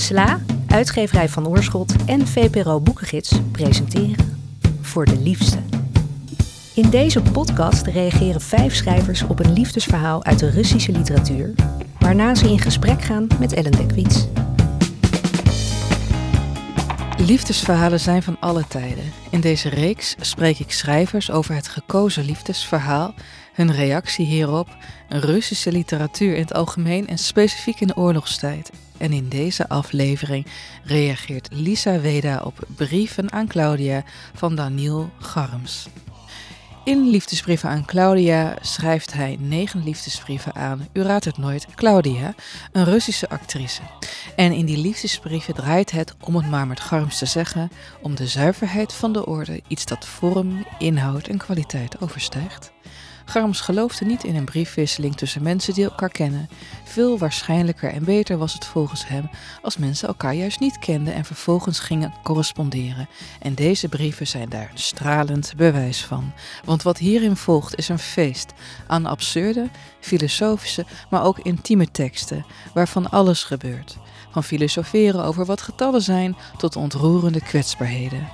Sla, uitgeverij van Oorschot en VPRO Boekengids presenteren Voor de Liefste. In deze podcast reageren vijf schrijvers op een liefdesverhaal uit de Russische literatuur, waarna ze in gesprek gaan met Ellen Dekwits. Liefdesverhalen zijn van alle tijden. In deze reeks spreek ik schrijvers over het gekozen liefdesverhaal, hun reactie hierop, Russische literatuur in het algemeen en specifiek in de oorlogstijd. En in deze aflevering reageert Lisa Weda op brieven aan Claudia van Daniel Garms. In Liefdesbrieven aan Claudia schrijft hij negen liefdesbrieven aan, u raadt het nooit, Claudia, een Russische actrice. En in die liefdesbrieven draait het, om het maar met Garms te zeggen, om de zuiverheid van de orde, iets dat vorm, inhoud en kwaliteit overstijgt. Garms geloofde niet in een briefwisseling tussen mensen die elkaar kennen. Veel waarschijnlijker en beter was het volgens hem als mensen elkaar juist niet kenden en vervolgens gingen corresponderen. En deze brieven zijn daar stralend bewijs van. Want wat hierin volgt is een feest aan absurde, filosofische, maar ook intieme teksten, waarvan alles gebeurt. Van filosoferen over wat getallen zijn tot ontroerende kwetsbaarheden.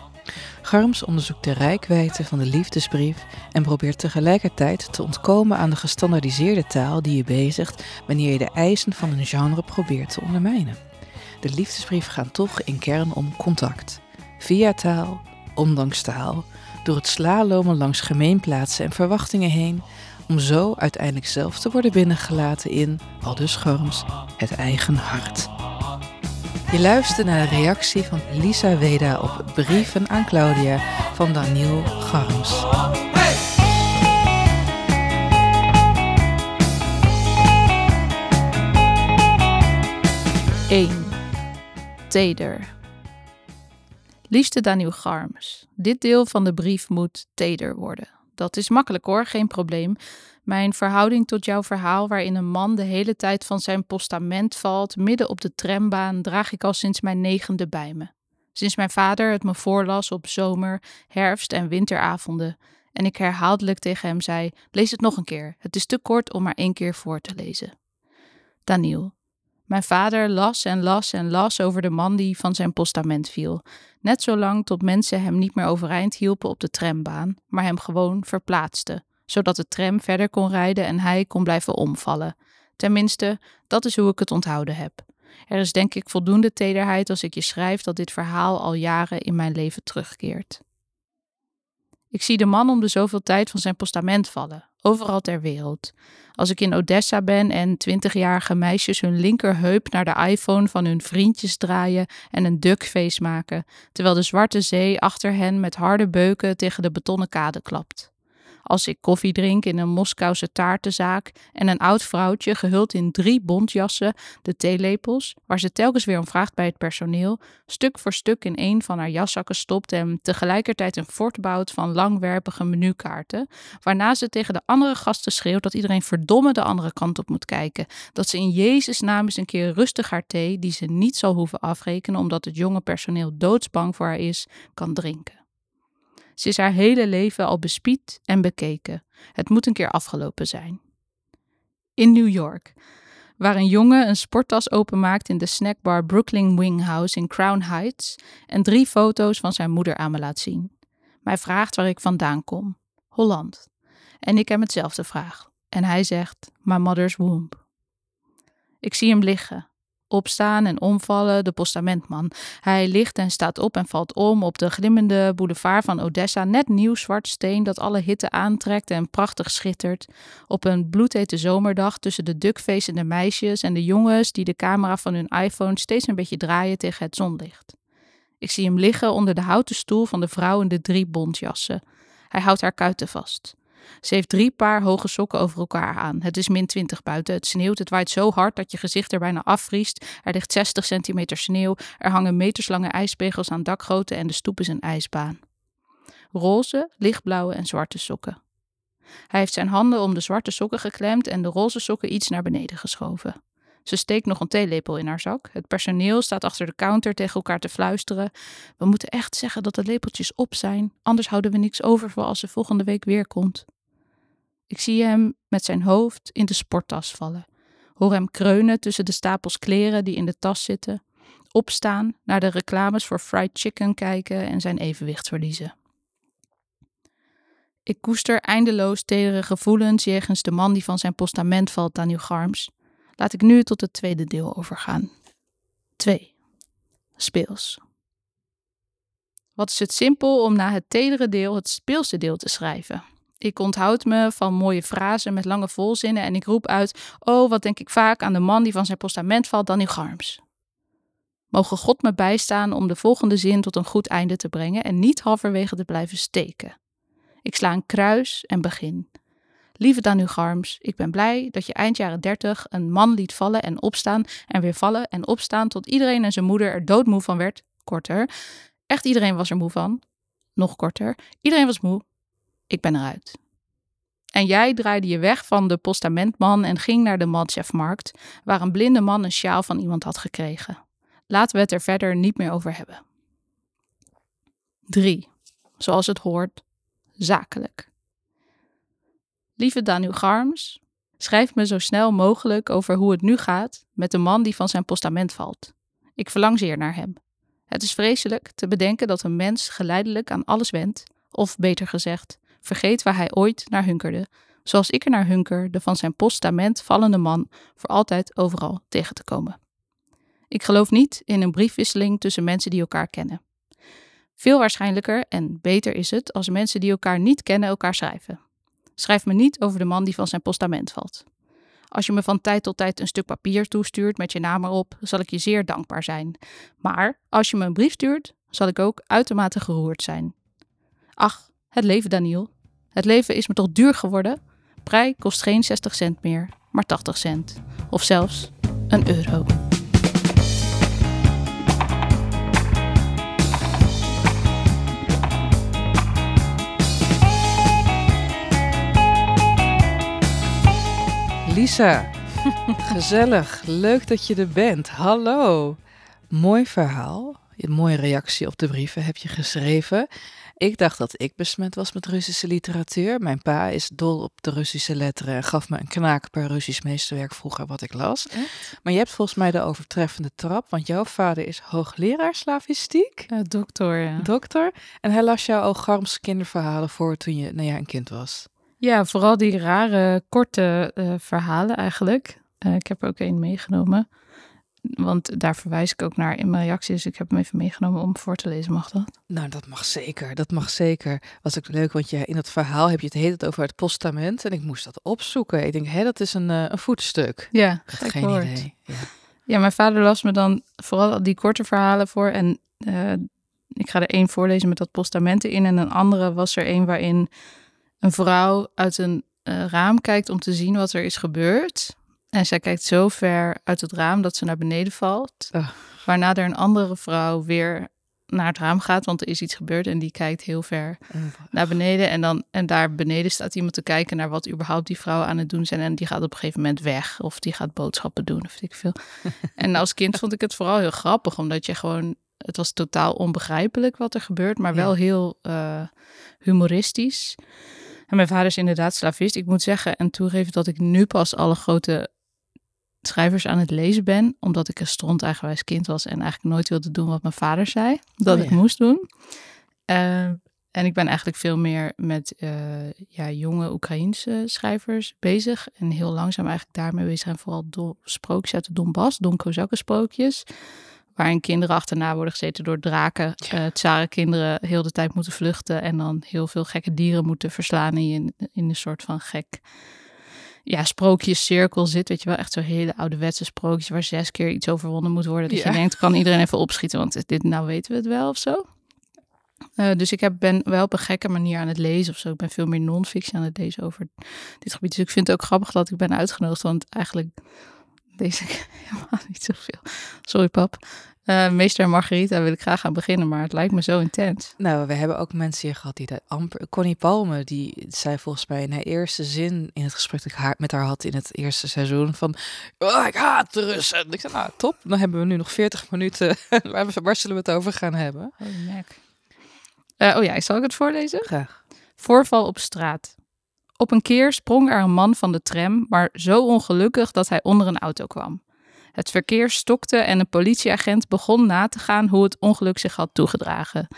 Garms onderzoekt de rijkwijde van de liefdesbrief en probeert tegelijkertijd te ontkomen aan de gestandardiseerde taal die je bezigt wanneer je de eisen van een genre probeert te ondermijnen. De liefdesbrieven gaan toch in kern om contact. Via taal, ondanks taal, door het slalomen langs gemeenplaatsen en verwachtingen heen, om zo uiteindelijk zelf te worden binnengelaten in, al dus Garms, het eigen hart. Je luistert naar de reactie van Lisa Weda op brieven aan Claudia van Daniel Garms. 1. Teder. Liefste Daniel Garms, dit deel van de brief moet teder worden. Dat is makkelijk hoor, geen probleem. Mijn verhouding tot jouw verhaal, waarin een man de hele tijd van zijn postament valt, midden op de trambaan, draag ik al sinds mijn negende bij me. Sinds mijn vader het me voorlas op zomer, herfst en winteravonden. En ik herhaaldelijk tegen hem zei: Lees het nog een keer. Het is te kort om maar één keer voor te lezen. Daniel. Mijn vader las en las en las over de man die van zijn postament viel. Net zolang tot mensen hem niet meer overeind hielpen op de trambaan, maar hem gewoon verplaatsten zodat de tram verder kon rijden en hij kon blijven omvallen. Tenminste, dat is hoe ik het onthouden heb. Er is denk ik voldoende tederheid als ik je schrijf dat dit verhaal al jaren in mijn leven terugkeert. Ik zie de man om de zoveel tijd van zijn postament vallen, overal ter wereld. Als ik in Odessa ben en twintigjarige meisjes hun linkerheup naar de iPhone van hun vriendjes draaien en een duckface maken, terwijl de zwarte zee achter hen met harde beuken tegen de betonnen kade klapt als ik koffie drink in een Moskouse taartenzaak en een oud vrouwtje gehuld in drie bontjassen de theelepels, waar ze telkens weer om vraagt bij het personeel, stuk voor stuk in een van haar jaszakken stopt en tegelijkertijd een fort bouwt van langwerpige menukaarten, waarna ze tegen de andere gasten schreeuwt dat iedereen verdomme de andere kant op moet kijken, dat ze in Jezus naam eens een keer rustig haar thee, die ze niet zal hoeven afrekenen omdat het jonge personeel doodsbang voor haar is, kan drinken. Ze is haar hele leven al bespied en bekeken. Het moet een keer afgelopen zijn. In New York, waar een jongen een sporttas openmaakt in de snackbar Brooklyn Wing House in Crown Heights en drie foto's van zijn moeder aan me laat zien. Mij vraagt waar ik vandaan kom. Holland. En ik hem hetzelfde vraag. En hij zegt: My mother's womb. Ik zie hem liggen, opstaan en omvallen, de postamentman. Hij ligt en staat op en valt om op de glimmende boulevard van Odessa, net nieuw zwart steen dat alle hitte aantrekt en prachtig schittert. Op een bloedhete zomerdag tussen de duckfacende meisjes en de jongens die de camera van hun iPhone steeds een beetje draaien tegen het zonlicht. Ik zie hem liggen onder de houten stoel van de vrouw in de drie bontjassen. Hij houdt haar kuiten vast. Ze heeft drie paar hoge sokken over elkaar aan. Het is min 20 buiten. Het sneeuwt. Het waait zo hard dat je gezicht er bijna afvriest. Er ligt 60 centimeter sneeuw. Er hangen meterslange ijspegels aan dakgoten en de stoep is een ijsbaan. Roze, lichtblauwe en zwarte sokken. Hij heeft zijn handen om de zwarte sokken geklemd en de roze sokken iets naar beneden geschoven. Ze steekt nog een theelepel in haar zak. Het personeel staat achter de counter tegen elkaar te fluisteren. We moeten echt zeggen dat de lepeltjes op zijn, anders houden we niks over voor als ze volgende week weer komt. Ik zie hem met zijn hoofd in de sporttas vallen. Hoor hem kreunen tussen de stapels kleren die in de tas zitten. opstaan, naar de reclames voor fried chicken kijken en zijn evenwicht verliezen. Ik koester eindeloos tedere gevoelens jegens de man die van zijn postament valt, Daniel Garms. Laat ik nu tot het tweede deel overgaan. 2. Speels. Wat is het simpel om na het tedere deel het speelse deel te schrijven? Ik onthoud me van mooie frasen met lange volzinnen en ik roep uit: Oh, wat denk ik vaak aan de man die van zijn postament valt, Daniel Garms. Mogen God me bijstaan om de volgende zin tot een goed einde te brengen en niet halverwege te blijven steken. Ik sla een kruis en begin. Lieve Danu Garms, ik ben blij dat je eind jaren 30 een man liet vallen en opstaan en weer vallen en opstaan tot iedereen en zijn moeder er doodmoe van werd. Korter. Echt iedereen was er moe van. Nog korter. Iedereen was moe. Ik ben eruit. En jij draaide je weg van de postamentman en ging naar de Madchefmarkt, waar een blinde man een sjaal van iemand had gekregen. Laten we het er verder niet meer over hebben. 3. Zoals het hoort, zakelijk. Lieve Daniel Garms, schrijf me zo snel mogelijk over hoe het nu gaat met de man die van zijn postament valt. Ik verlang zeer naar hem. Het is vreselijk te bedenken dat een mens geleidelijk aan alles wendt, of beter gezegd, vergeet waar hij ooit naar hunkerde, zoals ik er naar hunker de van zijn postament vallende man voor altijd overal tegen te komen. Ik geloof niet in een briefwisseling tussen mensen die elkaar kennen. Veel waarschijnlijker en beter is het als mensen die elkaar niet kennen elkaar schrijven. Schrijf me niet over de man die van zijn postament valt. Als je me van tijd tot tijd een stuk papier toestuurt met je naam erop, zal ik je zeer dankbaar zijn. Maar als je me een brief stuurt, zal ik ook uitermate geroerd zijn. Ach, het leven, Daniel. Het leven is me toch duur geworden? Prij kost geen 60 cent meer, maar 80 cent. Of zelfs een euro. Lisa, gezellig. Leuk dat je er bent. Hallo. Mooi verhaal. Een mooie reactie op de brieven heb je geschreven. Ik dacht dat ik besmet was met Russische literatuur. Mijn pa is dol op de Russische letteren en gaf me een knaak per Russisch meesterwerk vroeger wat ik las. Maar je hebt volgens mij de overtreffende trap, want jouw vader is hoogleraar slavistiek. Uh, dokter, ja. Dokter. En hij las jou ook Garms kinderverhalen voor toen je nou ja, een kind was. Ja, vooral die rare, korte uh, verhalen eigenlijk. Uh, ik heb er ook één meegenomen. Want daar verwijs ik ook naar in mijn reactie. Dus ik heb hem even meegenomen om voor te lezen. Mag dat? Nou, dat mag zeker. Dat mag zeker. Was ook leuk, want je, in dat verhaal heb je het hele tijd over het postament. En ik moest dat opzoeken. Ik denk, hé, dat is een, uh, een voetstuk. Ja, geen woord. idee. Ja. ja. mijn vader las me dan vooral die korte verhalen voor. En ik ga er één voorlezen met dat postament in. En een andere was er één waarin een vrouw uit een uh, raam kijkt om te zien wat er is gebeurd. En zij kijkt zo ver uit het raam dat ze naar beneden valt. Oh. Waarna er een andere vrouw weer naar het raam gaat, want er is iets gebeurd en die kijkt heel ver oh, naar beneden. En, dan, en daar beneden staat iemand te kijken naar wat überhaupt die vrouwen aan het doen zijn. En die gaat op een gegeven moment weg of die gaat boodschappen doen of weet ik veel. en als kind vond ik het vooral heel grappig, omdat je gewoon, het was totaal onbegrijpelijk wat er gebeurt, maar wel heel uh, humoristisch. En mijn vader is inderdaad slavist. Ik moet zeggen en toegeven dat ik nu pas alle grote schrijvers aan het lezen ben, omdat ik een stront eigenwijs kind was en eigenlijk nooit wilde doen wat mijn vader zei dat oh, ik moest doen. Uh, en ik ben eigenlijk veel meer met uh, ja, jonge Oekraïense schrijvers bezig. En heel langzaam eigenlijk daarmee bezig zijn. Vooral sprookjes uit de Donbass, Don sprookjes waarin kinderen achterna worden gezeten door draken. Ja. Uh, tsarenkinderen heel de tijd moeten vluchten en dan heel veel gekke dieren moeten verslaan in, in een soort van gek ja, sprookjescirkel zit. Weet je wel, echt zo'n hele ouderwetse sprookjes waar zes keer iets overwonnen moet worden. Dat je denkt, kan iedereen even opschieten, want dit nou weten we het wel of zo. Uh, dus ik heb, ben wel op een gekke manier aan het lezen of zo. Ik ben veel meer non-fictie aan het lezen over dit gebied. Dus ik vind het ook grappig dat ik ben uitgenodigd, want eigenlijk deze helemaal niet zoveel. Sorry pap. Uh, meester en Margarita wil ik graag gaan beginnen, maar het lijkt me zo intens. Nou, we hebben ook mensen hier gehad die dat amper... Connie Palme, die zei volgens mij in haar eerste zin in het gesprek dat ik haar, met haar had in het eerste seizoen van... Oh, ik haat de Russen. ik zei, nou top, dan hebben we nu nog 40 minuten. waar, waar zullen we het over gaan hebben? Oh, uh, oh ja, zal ik het voorlezen? Graag. Voorval op straat. Op een keer sprong er een man van de tram, maar zo ongelukkig dat hij onder een auto kwam. Het verkeer stokte en een politieagent begon na te gaan hoe het ongeluk zich had toegedragen.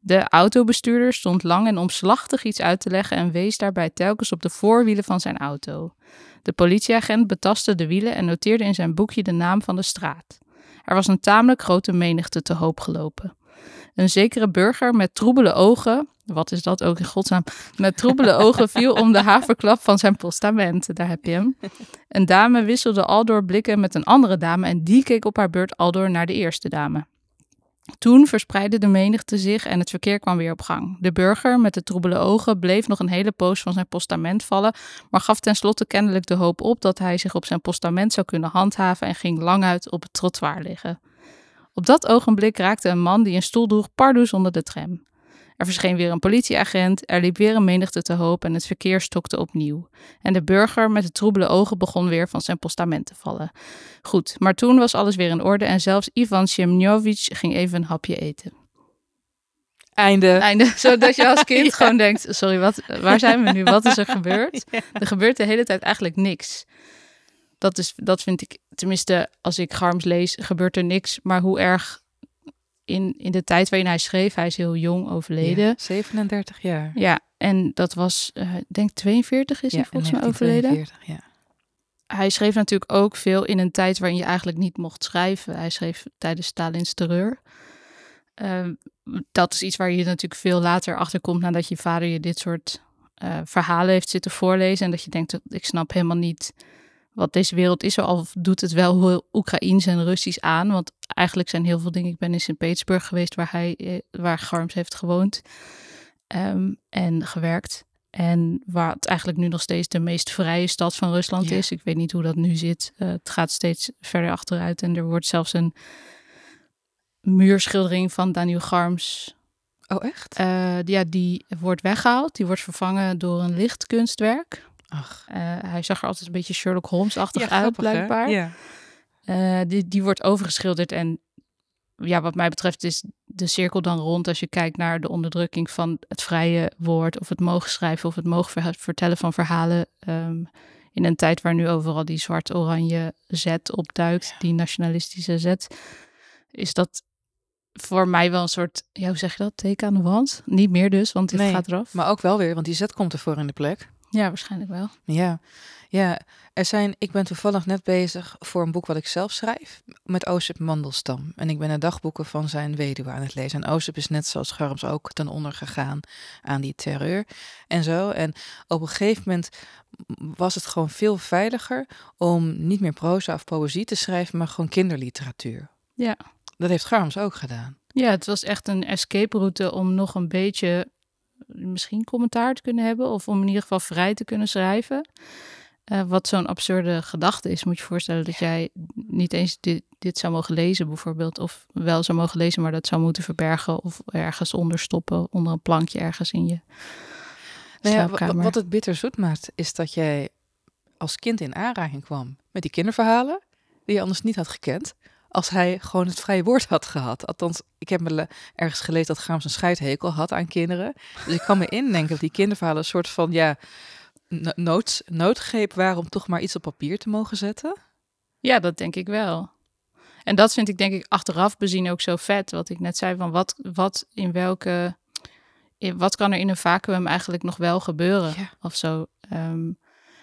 De autobestuurder stond lang en omslachtig iets uit te leggen en wees daarbij telkens op de voorwielen van zijn auto. De politieagent betastte de wielen en noteerde in zijn boekje de naam van de straat. Er was een tamelijk grote menigte te hoop gelopen. Een zekere burger met troebele ogen, wat is dat ook in godsnaam, met troebele ogen viel om de haverklap van zijn postament. Daar heb je hem. Een dame wisselde aldoor blikken met een andere dame en die keek op haar beurt aldoor naar de eerste dame. Toen verspreidde de menigte zich en het verkeer kwam weer op gang. De burger met de troebele ogen bleef nog een hele poos van zijn postament vallen, maar gaf tenslotte kennelijk de hoop op dat hij zich op zijn postament zou kunnen handhaven en ging languit op het trottoir liggen. Op dat ogenblik raakte een man die een stoel droeg pardoes onder de tram. Er verscheen weer een politieagent, er liep weer een menigte te hoop en het verkeer stokte opnieuw. En de burger met de troebele ogen begon weer van zijn postament te vallen. Goed, maar toen was alles weer in orde en zelfs Ivan Semjovic ging even een hapje eten. Einde. Einde. Zodat je als kind gewoon denkt, sorry, wat, waar zijn we nu? Wat is er gebeurd? Er gebeurt de hele tijd eigenlijk niks. Dat, is, dat vind ik, tenminste, als ik Garms lees, gebeurt er niks. Maar hoe erg in, in de tijd waarin hij schreef, hij is heel jong overleden. Ja, 37 jaar. Ja, en dat was, uh, ik denk 42 is hij Ja, volgens mij overleden. 1942, ja. Hij schreef natuurlijk ook veel in een tijd waarin je eigenlijk niet mocht schrijven. Hij schreef tijdens Stalins terreur. Ehm, dat is iets waar je natuurlijk veel later achter komt nadat je vader je dit soort eh, verhalen heeft zitten voorlezen. En dat je denkt, ik snap helemaal niet wat deze wereld is. Al doet het wel heel Oekraïens en Russisch aan. Want eigenlijk zijn heel veel dingen. Ik ben in Sint-Petersburg geweest waar hij, eh, waar Garms heeft gewoond ehm, en gewerkt. En waar het eigenlijk nu nog steeds de meest vrije stad van Rusland is. Ik weet niet hoe dat nu zit. Eh, het gaat steeds verder achteruit. En er wordt zelfs een muurschildering van Daniel Garms. Oh, echt? eh, ja, die wordt weggehaald. Die wordt vervangen door een lichtkunstwerk. Ach. Eh, hij zag er altijd een beetje Sherlock Holmes-achtig uit, grappig, hè? blijkbaar. Ja. Eh, die, die wordt overgeschilderd. En ja, wat mij betreft is de cirkel dan rond als je kijkt naar de onderdrukking van het vrije woord. Of het mogen schrijven of het mogen ver- vertellen van verhalen. ehm, in een tijd waar nu overal die zwart-oranje zet opduikt, die nationalistische zet. Is dat voor mij wel een soort, ja, hoe zeg je dat? Teken aan de wand? Niet meer dus, want dit Nee, gaat eraf. Maar ook wel weer, want die zet komt ervoor in de plek. Ja, waarschijnlijk wel. Ja, ja. Er zijn, ik ben toevallig net bezig voor een boek wat ik zelf schrijf met Oosip Mandelstam. En ik ben de dagboeken van zijn weduwe aan het lezen. En Oosip is net zoals Garms ook ten onder gegaan aan die terreur en zo. En op een gegeven moment was het gewoon veel veiliger om niet meer proza of poëzie te schrijven, maar gewoon kinderliteratuur. Ja. Dat heeft Garms ook gedaan. Ja, het was echt een escape route om nog een beetje misschien commentaar te kunnen hebben. Of om in ieder geval vrij te kunnen schrijven. Eh, wat zo'n absurde gedachte is, moet je je voorstellen dat jij niet eens dit, dit zou mogen lezen bijvoorbeeld. Of wel zou mogen lezen, maar dat zou moeten verbergen. Of ergens onderstoppen, onder een plankje ergens in je Nou ja, wat het bitterzoet maakt, is dat jij als kind in aanraking kwam met die kinderverhalen, die je anders niet had gekend, als hij gewoon het vrije woord had gehad. Althans, ik heb me ergens gelezen dat Gaams een scheidhekel had aan kinderen. Dus ik kan me indenken dat die kinderverhalen een soort van, ja, no- nood, noodgreep waren om toch maar iets op papier te mogen zetten. Ja, dat denk ik wel. En dat vind ik denk ik achteraf bezien ook zo vet. Wat ik net zei van wat, wat in welke... In, wat kan er in een vacuüm eigenlijk nog wel gebeuren Ja. of zo. Ehm,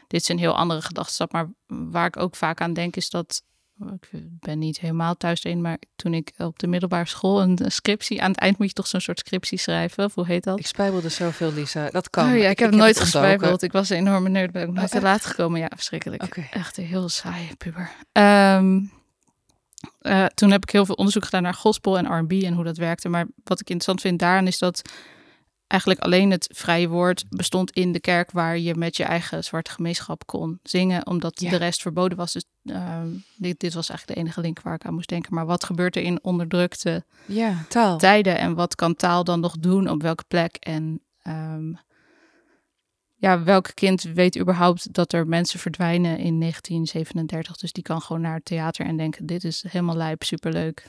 dit is een heel andere gedachtestap. Maar waar ik ook vaak aan denk is dat... Ik ben niet helemaal thuis erin, maar toen ik op de middelbare school een scriptie... Aan het eind moet je toch zo'n soort scriptie schrijven, of hoe heet dat? Ik spijbelde zoveel, Lisa. Dat kan. Oh ja, ik, heb nooit gespijbeld. Ik was een enorme nerd, ben ik nooit Oh, te echt? laat gekomen. Ja, verschrikkelijk. Echt een heel saaie puber. Ehm, eh, toen heb ik heel veel onderzoek gedaan naar gospel en R&B en hoe dat werkte. Maar wat ik interessant vind daaraan is dat eigenlijk alleen het vrije woord bestond in de kerk waar je met je eigen zwarte gemeenschap kon zingen, omdat Ja. de rest verboden was. Dus ehm, dit, dit was eigenlijk de enige link waar ik aan moest denken. Maar wat gebeurt er in onderdrukte Ja, taal. tijden en wat kan taal dan nog doen op welke plek? En ehm, ja, welk kind weet überhaupt dat er mensen verdwijnen in 1937? Dus die kan gewoon naar het theater en denken: dit is helemaal lijp, superleuk.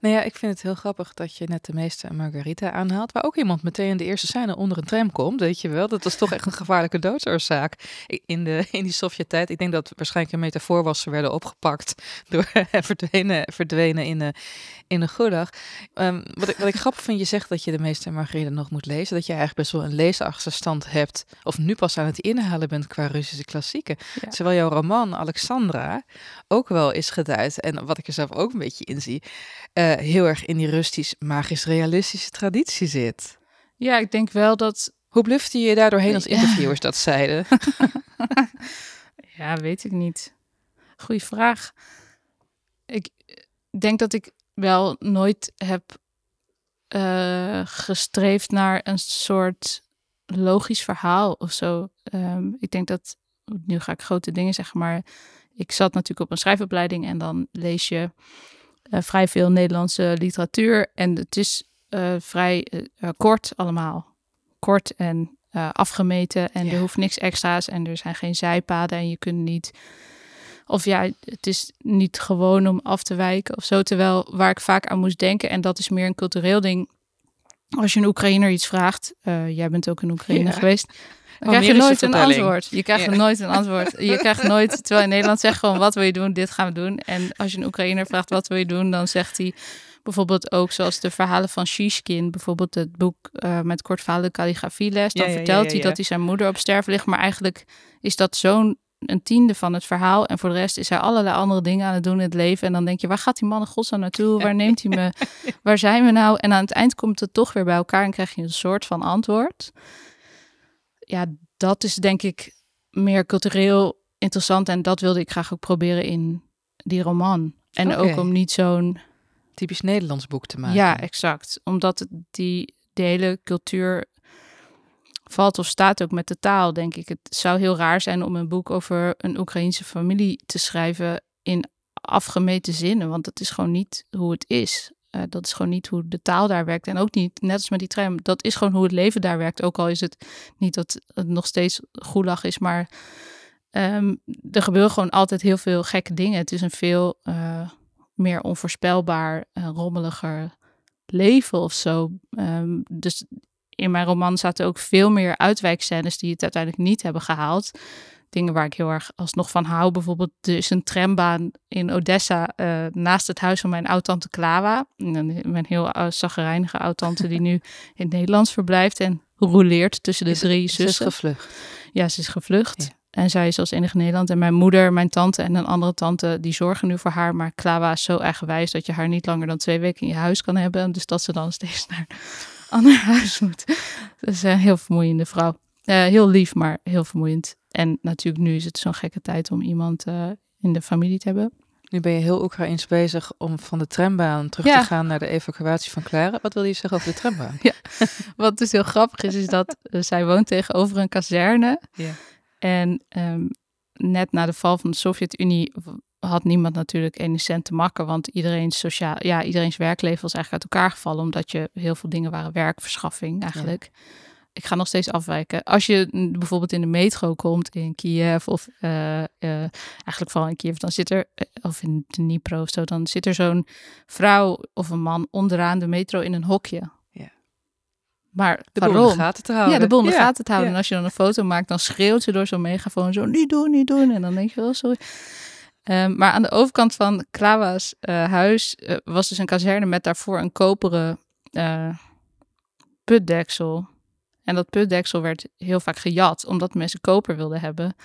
Nou ja, ik vind het heel grappig dat je net de meeste Margarita aanhaalt. Waar ook iemand meteen in de eerste scène onder een tram komt. Weet je wel, dat was toch echt een gevaarlijke doodsoorzaak in, de, in die Sovjet-tijd. Ik denk dat het waarschijnlijk een metafoor was. Ze werden opgepakt door verdwenen, verdwenen in de, in de goedag. Um, wat, ik, wat ik grappig vind, je zegt dat je de meeste Margarita nog moet lezen. Dat je eigenlijk best wel een leesachterstand hebt. Of nu pas aan het inhalen bent qua Russische klassieken. Terwijl jouw roman Alexandra ook wel is geduid. En wat ik er zelf ook een beetje in zie, uh, heel erg in die rustisch, magisch-realistische traditie zit. Ja, ik denk wel dat. Hoe blufte je je daar doorheen als interviewers dat zeiden? ja, weet ik niet. Goeie vraag. Ik denk dat ik wel nooit heb uh, gestreefd naar een soort logisch verhaal of zo. Um, ik denk dat, nu ga ik grote dingen zeggen, maar ik zat natuurlijk op een schrijfopleiding en dan lees je uh, vrij veel Nederlandse literatuur. En het is uh, vrij uh, kort allemaal. Kort en afgemeten. En ja. er hoeft niks extra's. En er zijn geen zijpaden. En je kunt niet. Of ja, het is niet gewoon om af te wijken of zo. Terwijl waar ik vaak aan moest denken, en dat is meer een cultureel ding. Als je een Oekraïner iets vraagt, jij bent ook in Oekraïne ja. geweest dan krijg je nooit een antwoord. Je krijgt ja. nooit een antwoord. Je krijgt nooit, terwijl in Nederland zegt gewoon wat wil je doen, dit gaan we doen. En als je een Oekraïner vraagt wat wil je doen, dan zegt hij bijvoorbeeld ook zoals de verhalen van Shishkin, bijvoorbeeld het boek uh, met kort verhalen calligrafieles. Dan ja, ja, vertelt hij dat hij zijn moeder op sterven ligt, maar eigenlijk is dat zo'n een tiende van het verhaal. En voor de rest is hij allerlei andere dingen aan het doen in het leven. En dan denk je, waar gaat die man godsnaam naartoe? Waar neemt hij me? Waar zijn we nou? En aan het eind komt het toch weer bij elkaar en krijg je een soort van antwoord ja, dat is denk ik meer cultureel interessant. En dat wilde ik graag ook proberen in die roman. En okay. ook om niet zo'n... Typisch Nederlands boek te maken. Ja, exact. Omdat die de hele cultuur valt of staat ook met de taal, denk ik. Het zou heel raar zijn om een boek over een Oekraïense familie te schrijven in afgemeten zinnen, want dat is gewoon niet hoe het is. Uh, dat is gewoon niet hoe de taal daar werkt. En ook niet, net als met die tram, dat is gewoon hoe het leven daar werkt. Ook al is het niet dat het nog steeds goelag is, maar um, er gebeuren gewoon altijd heel veel gekke dingen. Het is een veel uh, meer onvoorspelbaar, rommeliger leven of zo. Um, dus in mijn roman zaten ook veel meer uitwijkscènes die het uiteindelijk niet hebben gehaald dingen waar ik heel erg alsnog van hou. Bijvoorbeeld, er is een trambaan in Odessa uh, naast het huis van mijn oud-tante Klawa. Mijn heel uh, zaggerijnige oud-tante die nu in het Nederlands verblijft en roleert tussen de is, drie zussen. Ze is gevlucht. Ja, ze is gevlucht. Ja. En zij is als enige Nederland. En mijn moeder, mijn tante en een andere tante, die zorgen nu voor haar. Maar Klawa is zo eigenwijs dat je haar niet langer dan twee weken in je huis kan hebben. Dus dat ze dan steeds naar een ander huis moet. Dat is een heel vermoeiende vrouw. Uh, heel lief, maar heel vermoeiend. En natuurlijk nu is het zo'n gekke tijd om iemand uh, in de familie te hebben. Nu ben je heel Oekraïns bezig om van de trambaan terug ja. te gaan naar de evacuatie van Clara. Wat wil je zeggen over de trambaan? Ja, wat dus heel grappig is, is dat uh, zij woont tegenover een kazerne. Ja. En um, net na de val van de Sovjet-Unie had niemand natuurlijk ene cent te makken, want iedereen's, sociaal, ja, iedereen's werkleven was eigenlijk uit elkaar gevallen, omdat je heel veel dingen waren werkverschaffing eigenlijk. Ja ik ga nog steeds afwijken. Als je bijvoorbeeld in de metro komt in Kiev of uh, uh, eigenlijk vooral in Kiev, dan zit er, uh, of in Dnipro of zo, dan zit er zo'n vrouw of een man onderaan de metro in een hokje. Ja. Maar de boel gaat het houden. Ja, de boel ja. gaat het houden. Ja. En als je dan een foto maakt, dan schreeuwt ze door zo'n megafoon zo, niet doen, niet doen. En dan denk je wel, oh, sorry. Um, maar aan de overkant van Klawa's huis was dus een kazerne met daarvoor een koperen putdeksel. En dat putdeksel werd heel vaak gejat, omdat mensen koper wilden hebben.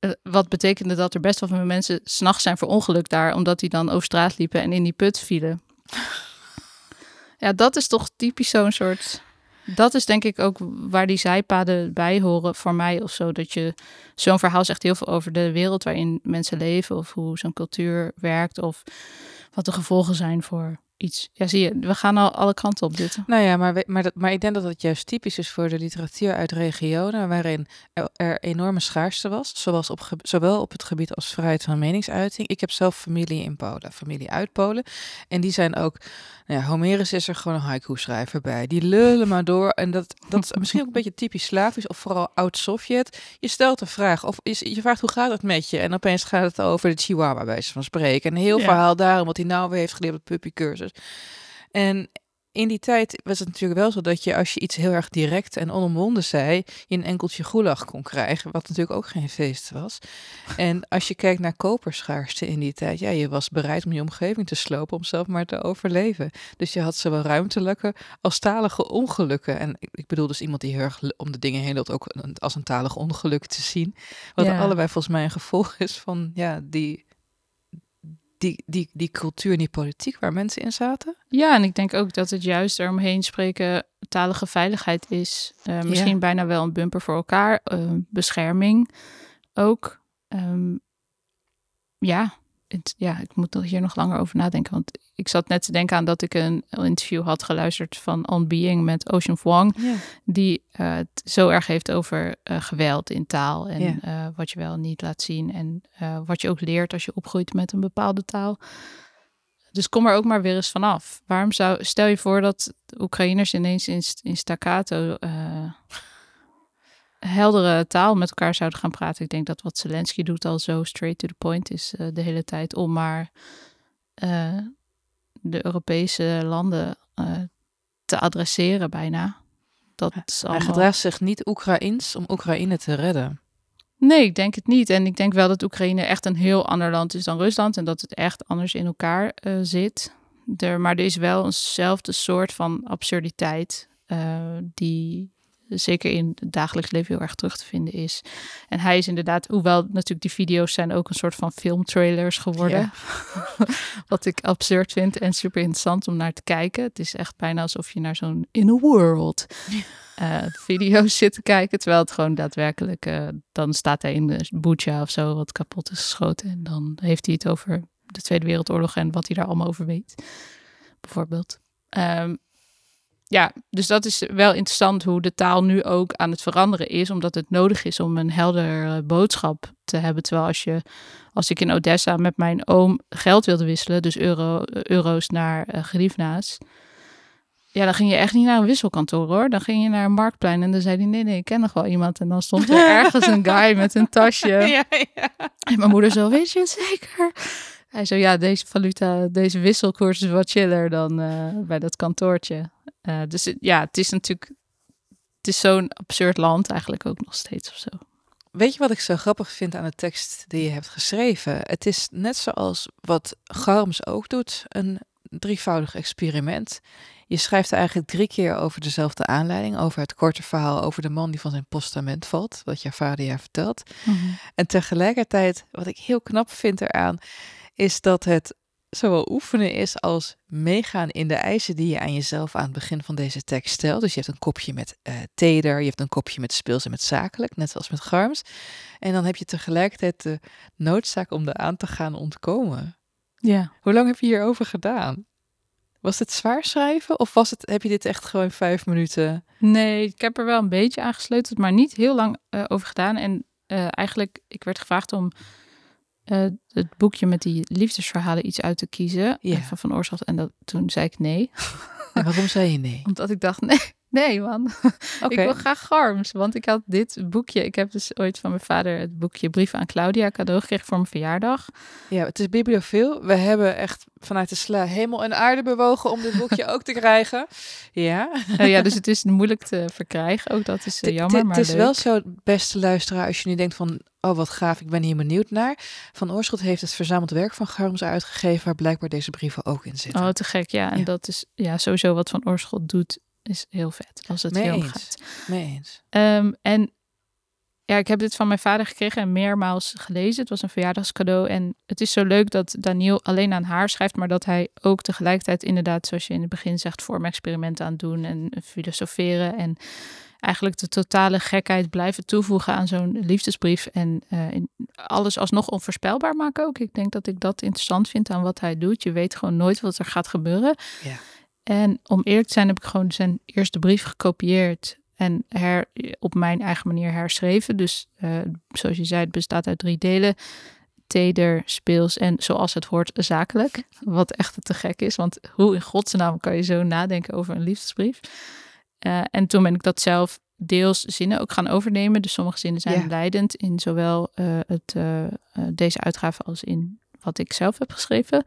Uh, wat betekende dat er best wel veel mensen s'nachts zijn verongelukt daar, omdat die dan over straat liepen en in die put vielen. ja, dat is toch typisch zo'n soort. Dat is denk ik ook waar die zijpaden bij horen voor mij of zo. Dat je zo'n verhaal zegt heel veel over de wereld waarin mensen leven, of hoe zo'n cultuur werkt, of wat de gevolgen zijn voor iets. Ja, zie je, we gaan al alle kanten op dit. Nou ja, maar, we- maar, dat, maar ik denk dat het juist typisch is voor de literatuur uit regionen waarin er, er enorme schaarste was, zoals op, zowel op het gebied als vrijheid van meningsuiting. Ik heb zelf familie in Polen, familie uit Polen. En die zijn ook, nou ja, Homerus is er gewoon een haiku-schrijver bij. Die lullen maar door. En dat, dat is misschien ook een beetje typisch Slavisch of vooral oud-Sovjet. Je stelt een vraag of je, je vraagt hoe gaat het met je? En opeens gaat het over de Chihuahua bij wijze van spreken. Een heel Ja. verhaal daarom wat hij nou weer heeft geleerd op de En in die tijd was het natuurlijk wel zo dat je als je iets heel erg direct en onomwonden zei, je een enkeltje goelag kon krijgen, wat natuurlijk ook geen feest was. En als je kijkt naar koperschaarste in die tijd, ja, je was bereid om je omgeving te slopen om zelf maar te overleven. Dus je had zowel ruimtelijke als talige ongelukken. En ik, bedoel dus iemand die heel erg om de dingen heen loopt ook als een talig ongeluk te zien. Wat Ja. allebei volgens mij een gevolg is van ja, die, die, die, die cultuur en die politiek waar mensen in zaten. Ja, en ik denk ook dat het juist eromheen spreken talige veiligheid is. Eh, misschien Ja. bijna wel een bumper voor elkaar. eh, bescherming ook. Ehm, ja, het, ja, ik moet er hier nog langer over nadenken. Want ik zat net te denken aan dat ik een interview had geluisterd van On Being met Ocean Vuong. Die eh, het zo erg heeft over eh, geweld in taal. En eh, wat je wel niet laat zien. En wat je ook leert als je opgroeit met een bepaalde taal. Dus kom er ook maar weer eens vanaf. Waarom zou, stel je voor dat Oekraïners ineens in, in staccato heldere taal met elkaar zouden gaan praten. Ik denk dat wat Zelensky doet al zo straight to the point is eh, de hele tijd om maar eh, de Europese landen eh, te adresseren bijna. Dat is Hij gedraagt zich niet Oekraïens om Oekraïne te redden. Nee, ik denk het niet. En ik denk wel dat Oekraïne echt een heel ander land is dan Rusland. En dat het echt anders in elkaar zit. Er, maar er is wel eenzelfde soort van absurditeit. die zeker in het dagelijks leven heel erg terug te vinden is. En hij is inderdaad, hoewel natuurlijk die video's zijn ook een soort van filmtrailers geworden. Wat ik absurd vind en super interessant om naar te kijken. Het is echt bijna alsof je naar zo'n in a world eh, video's zit te kijken. Terwijl het gewoon daadwerkelijk, eh, dan staat hij in de Bucha of zo wat kapot is geschoten. En dan heeft hij het over de Tweede Wereldoorlog en wat hij daar allemaal over weet. Bijvoorbeeld. Ehm, ja, dus dat is wel interessant hoe de taal nu ook aan het veranderen is, omdat het nodig is om een helder boodschap te hebben. Terwijl als je, als ik in Odessa met mijn oom geld wilde wisselen, dus euro, euro's naar uh, ja, dan ging je echt niet naar een wisselkantoor hoor. Dan ging je naar een marktplein en dan zei hij, nee, nee, ik ken nog wel iemand. En dan stond er ergens een guy met een tasje. Ja, ja. En mijn moeder zo, weet je het zeker? Hij zo, ja, deze valuta, deze wisselkoers is wat chiller dan uh, bij dat kantoortje. Uh, dus ja, het is natuurlijk, het is zo'n absurd land eigenlijk ook nog steeds of zo. Weet je wat ik zo grappig vind aan de tekst die je hebt geschreven? Het is net zoals wat Garms ook doet, een drievoudig experiment. Je schrijft eigenlijk drie keer over dezelfde aanleiding, over het korte verhaal over de man die van zijn postament valt, wat je vader je vertelt. Mhm. Mm -hmm. En tegelijkertijd, wat ik heel knap vind eraan, is dat het zowel oefenen is als meegaan in de eisen die je aan jezelf aan het begin van deze tekst stelt. Dus je hebt een kopje met uh, teder, je hebt een kopje met speels en met zakelijk, net zoals met Garms. En dan heb je tegelijkertijd de noodzaak om eraan te gaan ontkomen. Ja. Hoe lang heb je hierover gedaan? Was het zwaar schrijven of was het, heb je dit echt gewoon vijf minuten? Nee, ik heb er wel een beetje aan gesleuteld, maar niet heel lang uh, over gedaan. En uh, eigenlijk, ik werd gevraagd om uh, het boekje met die liefdesverhalen iets uit te kiezen ja. van Van Oorschot. En dat, toen zei ik nee. En waarom zei je nee? Omdat ik dacht, nee, nee man. Okay. Ik wil graag Garms. Want ik had dit boekje, ik heb dus ooit van mijn vader het boekje Brieven aan Claudia cadeau gekregen voor mijn verjaardag. Ja, het is bibliofiel. We hebben echt vanuit de sla hemel en aarde bewogen om dit boekje ook te krijgen. Ja. Uh, ja, dus het is moeilijk te verkrijgen. Ook dat is uh, jammer, maar Het is leuk. wel zo, beste luisteraar, als je nu denkt van... oh, wat gaaf, ik ben hier benieuwd naar. Van Oorschot heeft het verzameld werk van Garms uitgegeven... waar blijkbaar deze brieven ook in zitten. Oh, te gek, ja. En Ja. dat is ja, sowieso wat Van Oorschot doet, is heel vet. Als het heel gaat. Mee eens. Um, en ja, ik heb dit van mijn vader gekregen en meermaals gelezen. Het was een verjaardagscadeau. En het is zo leuk dat Daniel alleen aan haar schrijft, maar dat hij ook tegelijkertijd inderdaad, zoals je in het begin zegt, vormexperimenten aan het doen en filosoferen. En eigenlijk de totale gekheid blijven toevoegen aan zo'n liefdesbrief. En uh, in alles alsnog onvoorspelbaar maken ook. Ik denk dat ik dat interessant vind aan wat hij doet. Je weet gewoon nooit wat er gaat gebeuren. Ja. En om eerlijk te zijn heb ik gewoon zijn eerste brief gekopieerd en her, op mijn eigen manier herschreven. Dus uh, zoals je zei, het bestaat uit drie delen. Teder, speels en zoals het hoort zakelijk. Wat echt te gek is, want hoe in godsnaam kan je zo nadenken over een liefdesbrief? Uh, en toen ben ik dat zelf deels zinnen ook gaan overnemen. Dus sommige zinnen zijn leidend in zowel uh, het, deze uitgave als in wat ik zelf heb geschreven.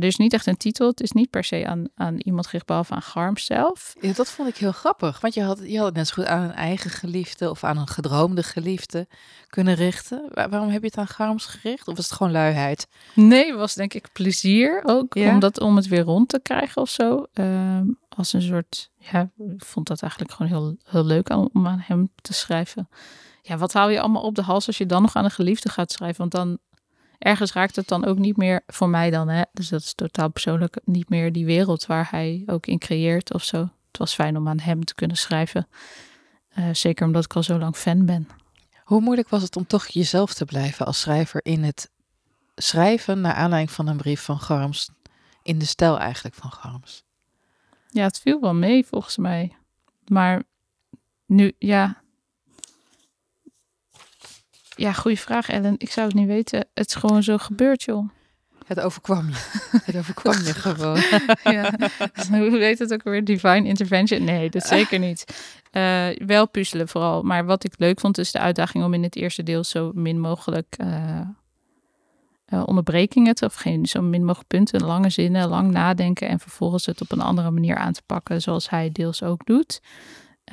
Er is niet echt een titel. Het is niet per se aan, aan iemand gericht, behalve aan Garm zelf. Ja, dat vond ik heel grappig. Want je had, je had het net zo goed aan een eigen geliefde of aan een gedroomde geliefde kunnen richten. waarom heb je het aan Garms gericht? Of was het gewoon luiheid? Nee, het was denk ik plezier ook. Ja? Omdat, om het weer rond te krijgen of zo. Uh, als een soort, ja, ik vond dat eigenlijk gewoon heel, heel leuk om, aan hem te schrijven. Ja, wat hou je allemaal op de hals als je dan nog aan een geliefde gaat schrijven? Want dan ergens raakt het dan ook niet meer voor mij dan, hè? dus dat is totaal persoonlijk, niet meer die wereld waar hij ook in creëert of zo. Het was fijn om aan hem te kunnen schrijven. Uh, zeker omdat ik al zo lang fan ben. Hoe moeilijk was het om toch jezelf te blijven als schrijver in het schrijven naar aanleiding van een brief van Garms, in de stijl eigenlijk van Garms? Ja, het viel wel mee volgens mij. Maar nu, ja, ja, goede vraag, Ellen. Ik zou het niet weten. Het is gewoon zo gebeurd, joh. Het overkwam je. Het overkwam je gewoon. ja. Hoe weet het ook weer? Divine intervention? Nee, dat zeker niet. Uh, wel puzzelen vooral. Maar wat ik leuk vond, is de uitdaging om in het eerste deel zo min mogelijk uh, uh, onderbrekingen of geen zo min mogelijk punten, lange zinnen, lang nadenken en vervolgens het op een andere manier aan te pakken, zoals hij deels ook doet.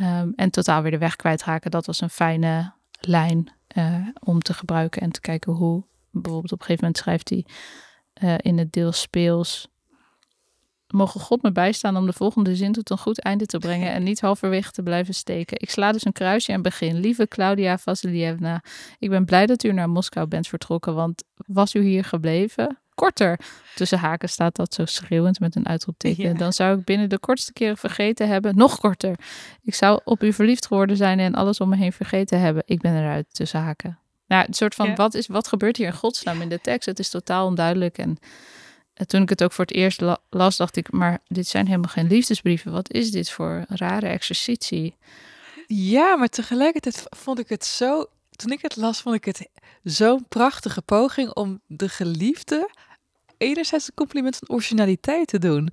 Um, en totaal weer de weg kwijtraken. Dat was een fijne lijn uh, om te gebruiken en te kijken hoe. Bijvoorbeeld op een gegeven moment schrijft hij uh, in het deel speels. Mogen God me bijstaan om de volgende zin tot een goed einde te brengen en niet halverwege te blijven steken. Ik sla dus een kruisje en begin. Lieve Claudia Vasilievna, ik ben blij dat u naar Moskou bent vertrokken, want was u hier gebleven? korter. Tussen haken staat dat zo schreeuwend met een uitroepteken. Ja. Dan zou ik binnen de kortste keren vergeten hebben, nog korter. Ik zou op u verliefd geworden zijn en alles om me heen vergeten hebben. Ik ben eruit tussen haken. Nou, een soort van, ja. wat, is, wat gebeurt hier in godsnaam in de tekst? Het is totaal onduidelijk. En, en toen ik het ook voor het eerst la las, dacht ik, maar dit zijn helemaal geen liefdesbrieven. Wat is dit voor rare exercitie? Ja, maar tegelijkertijd vond ik het zo toen ik het las, vond ik het zo'n prachtige poging om de geliefde enerzijds een compliment van originaliteit te doen.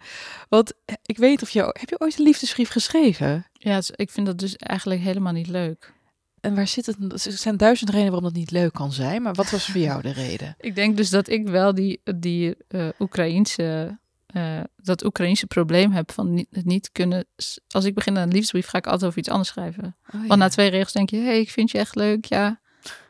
Want ik weet of je heb je ooit een liefdesbrief geschreven? Ja, ik vind dat dus eigenlijk helemaal niet leuk. En waar zit het? Er zijn duizend redenen waarom dat niet leuk kan zijn. Maar wat was voor jou de reden? ik denk dus dat ik wel die, die uh, Oekraïense uh, dat Oekraïense probleem heb van niet, het niet kunnen. Als ik begin aan een liefdesbrief, ga ik altijd over iets anders schrijven. Oh, ja. Want na twee regels denk je: hé, hey, ik vind je echt leuk. Ja.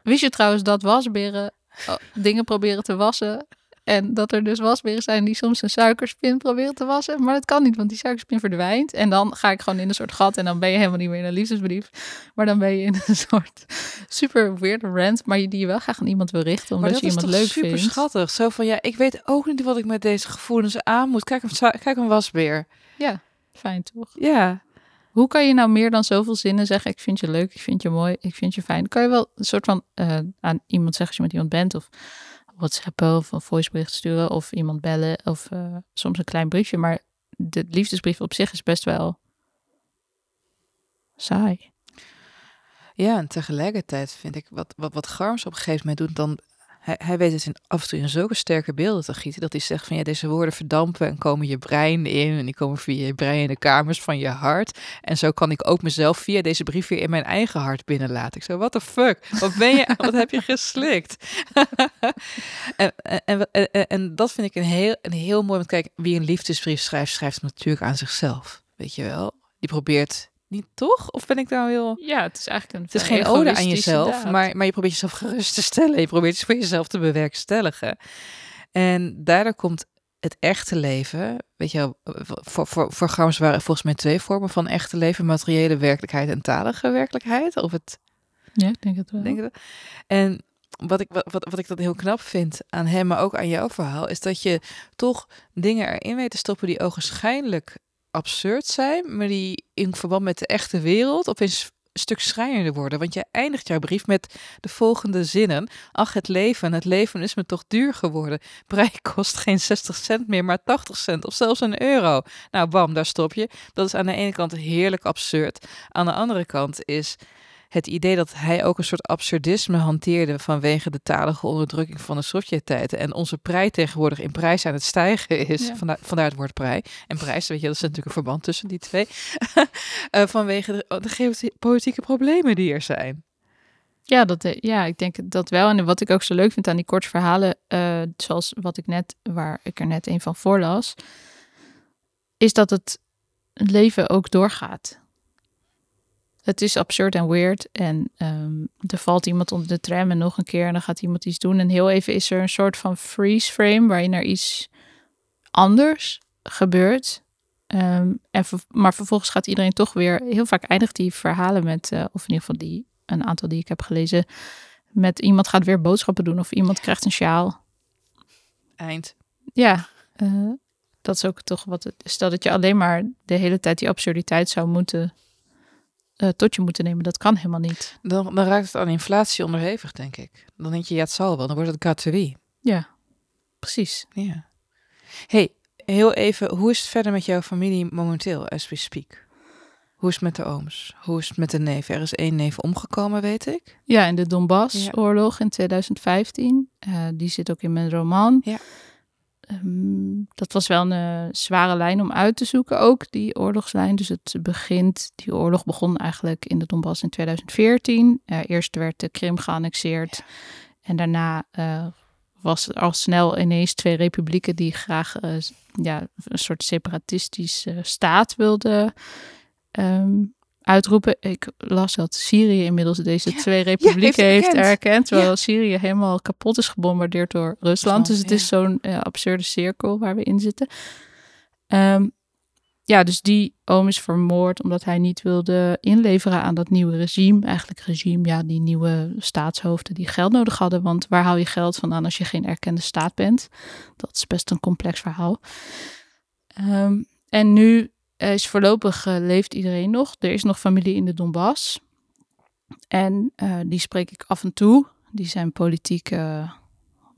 Wist je trouwens dat wasberen oh, dingen proberen te wassen? En dat er dus wasberen zijn die soms een suikerspin proberen te wassen. Maar dat kan niet, want die suikerspin verdwijnt. En dan ga ik gewoon in een soort gat. En dan ben je helemaal niet meer in een liefdesbrief. Maar dan ben je in een soort super weird rant. Maar die je wel graag aan iemand wil richten. Omdat je iemand leuk super vindt. super schattig. Zo van, ja, ik weet ook niet wat ik met deze gevoelens aan moet. Kijk, een, kijk een wasbeer. Ja, fijn toch? Ja. Hoe kan je nou meer dan zoveel zinnen zeggen? Ik vind je leuk, ik vind je mooi, ik vind je fijn. Kan je wel een soort van uh, aan iemand zeggen als je met iemand bent of WhatsAppen of een voicebericht sturen of iemand bellen of uh, soms een klein briefje. Maar de liefdesbrief op zich is best wel saai. Ja, en tegelijkertijd vind ik wat, wat, wat Garms op een gegeven moment doet, dan hij, hij weet het in, af en toe in zulke sterke beelden te gieten dat hij zegt van ja, deze woorden verdampen en komen je brein in en die komen via je brein in de kamers van je hart. En zo kan ik ook mezelf via deze brief weer in mijn eigen hart binnenlaten. Ik zo, what the fuck? Wat ben je, wat heb je geslikt? en, en, en, en, dat vind ik een heel, een heel mooi, want kijk, wie een liefdesbrief schrijft, schrijft natuurlijk aan zichzelf, weet je wel. Die probeert niet toch? Of ben ik nou heel... Ja, het is eigenlijk een Het is geen ode aan jezelf, maar, maar je probeert jezelf gerust te stellen. Je probeert het voor jezelf te bewerkstelligen. En daardoor komt het echte leven, weet je voor, voor, voor Gams waren volgens mij twee vormen van echte leven. Materiële werkelijkheid en talige werkelijkheid. Of het... Ja, ik denk het wel. Denk dat? En wat ik, wat, wat, wat ik dat heel knap vind aan hem, maar ook aan jouw verhaal, is dat je toch dingen erin weet te stoppen die ogenschijnlijk absurd zijn, maar die in verband met de echte wereld opeens een stuk schrijnender worden. Want je eindigt jouw brief met de volgende zinnen. Ach, het leven, het leven is me toch duur geworden. Brei kost geen 60 cent meer, maar 80 cent of zelfs een euro. Nou, bam, daar stop je. Dat is aan de ene kant heerlijk absurd. Aan de andere kant is het idee dat hij ook een soort absurdisme hanteerde vanwege de talige onderdrukking van de Sovjet-tijd. En onze prij tegenwoordig in prijs aan het stijgen is. Ja. Vandaar, vandaar het woord prij. En prijs, weet je, dat is natuurlijk een verband tussen die twee. Eh, vanwege de, de geopolitieke problemen die er zijn. Ja, dat, eh, ja, ik denk dat wel. En wat ik ook zo leuk vind aan die korte verhalen, eh, zoals wat ik net, waar ik er net een van voorlas, is dat het leven ook doorgaat. Het is absurd en weird. En ehm, er valt iemand onder de tram en nog een keer en dan gaat iemand iets doen. En heel even is er een soort van freeze frame waarin er iets anders gebeurt. Ehm, en maar vervolgens gaat iedereen toch weer, heel vaak eindigt die verhalen met, eh, of in ieder geval die, een aantal die ik heb gelezen, met iemand gaat weer boodschappen doen of iemand krijgt een sjaal. Eind. Ja, eh, dat is ook toch wat het. Stel dat je alleen maar de hele tijd die absurditeit zou moeten eh, tot je moeten nemen. Dat kan helemaal niet. Dan, dan raakt het aan inflatie onderhevig, denk ik. Dan denk je, ja, het zal wel. Dan wordt het gratuit. Ja, precies. Ja. hey, heel even, hoe is het verder met jouw familie momenteel, as we speak? Hoe is het met de ooms? Hoe is het met de neef? Er is één neef omgekomen, weet ik. Ja, in de Donbass-oorlog in 2015. eh, die zit ook in mijn roman. Ja. Ehm, dat was wel een eh, zware lijn om uit te zoeken, ook die oorlogslijn. Dus het begint, die oorlog begon eigenlijk in de Donbass in 2014. Eh, eerst werd de Krim geannexeerd. En daarna eh, was er al snel ineens twee republieken die graag eh, ja, een soort separatistische staat wilden ehm, uitroepen. Ik las dat Syrië inmiddels deze Ja, twee republieken heeft heeft, erkend. Terwijl Ja. Syrië helemaal kapot is gebombardeerd door Rusland. Rusland, dus het is zo'n absurde cirkel waar we in zitten. Ehm, ja, dus die oom is vermoord omdat hij niet wilde inleveren aan dat nieuwe regime. Eigenlijk regime, ja, die nieuwe staatshoofden die geld nodig hadden. Want waar haal je geld vandaan als je geen erkende staat bent? Dat is best een complex verhaal. Ehm, en nu is voorlopig eh, leeft iedereen nog. Er is nog familie in de Donbass. En eh, die spreek ik af en toe. Die zijn politiek eh,